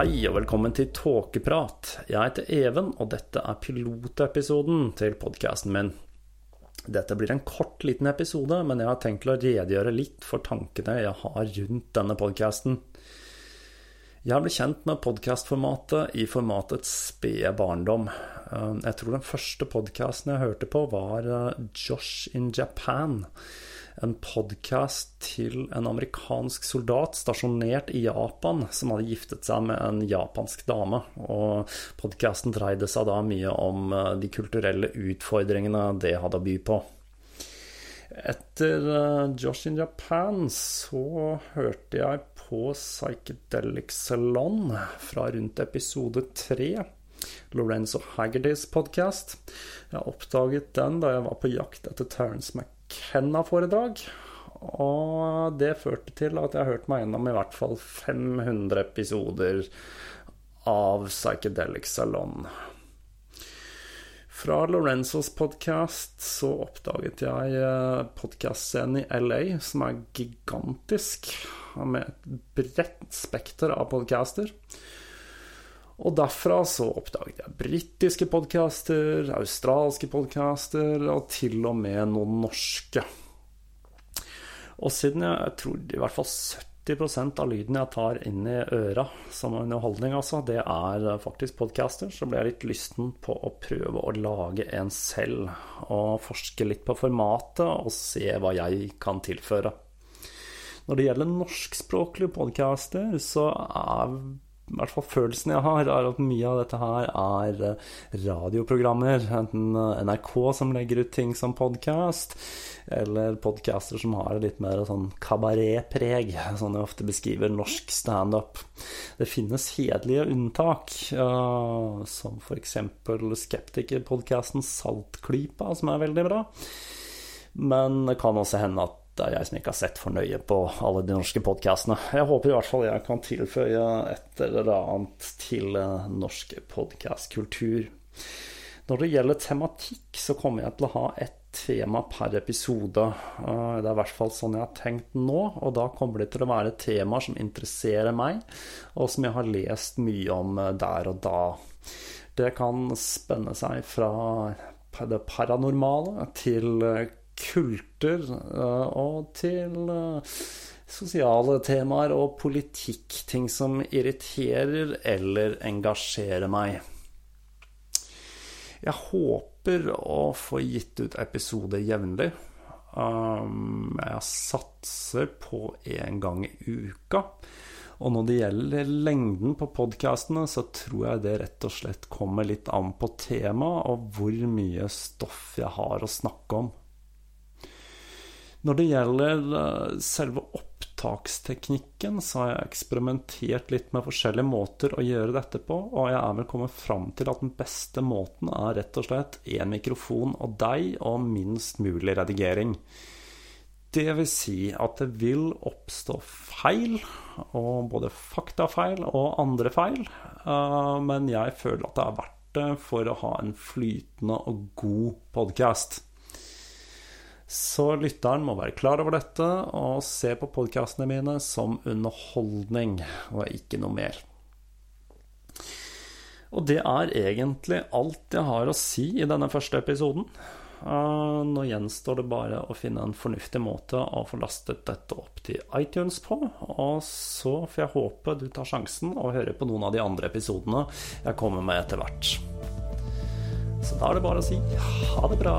Hei og velkommen til Tåkeprat. Jeg heter Even, og dette er pilotepisoden til podkasten min. Dette blir en kort, liten episode, men jeg har tenkt å redegjøre litt for tankene jeg har rundt denne podkasten. Jeg ble kjent med podkastformatet i formatets spede barndom. Jeg tror den første podkasten jeg hørte på, var Josh in Japan en podkast til en amerikansk soldat stasjonert i Japan, som hadde giftet seg med en japansk dame. Og podkasten dreide seg da mye om de kulturelle utfordringene det hadde å by på. Etter Josh in Japan så hørte jeg på Psychedelic Salon fra rundt episode tre. Lorenzo Haggertys podkast. Jeg oppdaget den da jeg var på jakt etter Terence McKenna-foredrag. Og det førte til at jeg hørte meg gjennom i hvert fall 500 episoder av Psychedelic Salon. Fra Lorenzos podkast så oppdaget jeg podkastscenen i LA, som er gigantisk, med et bredt spekter av podcaster. Og derfra så oppdaget jeg britiske podcaster, australske podcaster og til og med noen norske. Og siden jeg, jeg tror i hvert fall 70% av lyden jeg tar inn i øra som underholdning, altså, det er faktisk podcaster, så ble jeg litt lysten på å prøve å lage en selv. Og forske litt på formatet og se hva jeg kan tilføre. Når det gjelder norskspråklige podcaster, så er i hvert fall følelsen jeg har, er at mye av dette her er eh, radioprogrammer. Enten eh, NRK som legger ut ting som podkast, eller podcaster som har litt mer sånn kabaretpreg, sånn jeg ofte beskriver norsk standup. Det finnes hederlige unntak, uh, som f.eks. skeptikerpodkasten Saltklypa, som er veldig bra. Men det kan også hende at det er jeg som ikke har sett for nøye på alle de norske podkastene. Jeg håper i hvert fall jeg kan tilføye et eller annet til norsk podkastkultur. Når det gjelder tematikk, så kommer jeg til å ha et tema per episode. Eh, det er i hvert fall sånn jeg har tenkt nå, og da kommer det til å være temaer som interesserer meg, og som jeg har lest mye om eh, der og da. Det kan spenne seg fra det paranormale til kulter og til sosiale temaer og politikk. Ting som irriterer eller engasjerer meg. Jeg håper å få gitt ut episoder jevnlig. Um, jeg satser på én gang i uka. Og når det gjelder lengden på podkastene, så tror jeg det rett og slett kommer litt an på temaet og hvor mye stoff jeg har å snakke om. Når det gjelder eh, selve opptaksteknikken, så har jeg eksperimentert litt med forskjellige måter å gjøre dette på, og jeg er vel kommet fram til at den beste måten er rett og slett én mikrofon og deg og minst mulig redigering. Det vil si at det vil oppstå feil, og både faktafeil og andre feil, eh, men jeg føler at det er verdt det for å ha en flytende og god podkast. Så lytteren må være klar over dette og se på podkastene mine som underholdning, og ikke noe mer. Og det er egentlig alt jeg har å si i denne første episoden. Eh, nå gjenstår det bare å finne en fornuftig måte å få lastet dette opp til iTunes på. Og så får jeg håpe du tar sjansen og hører på noen av de andre episodene jeg kommer med etter hvert. Så da er det bare å si ha det bra.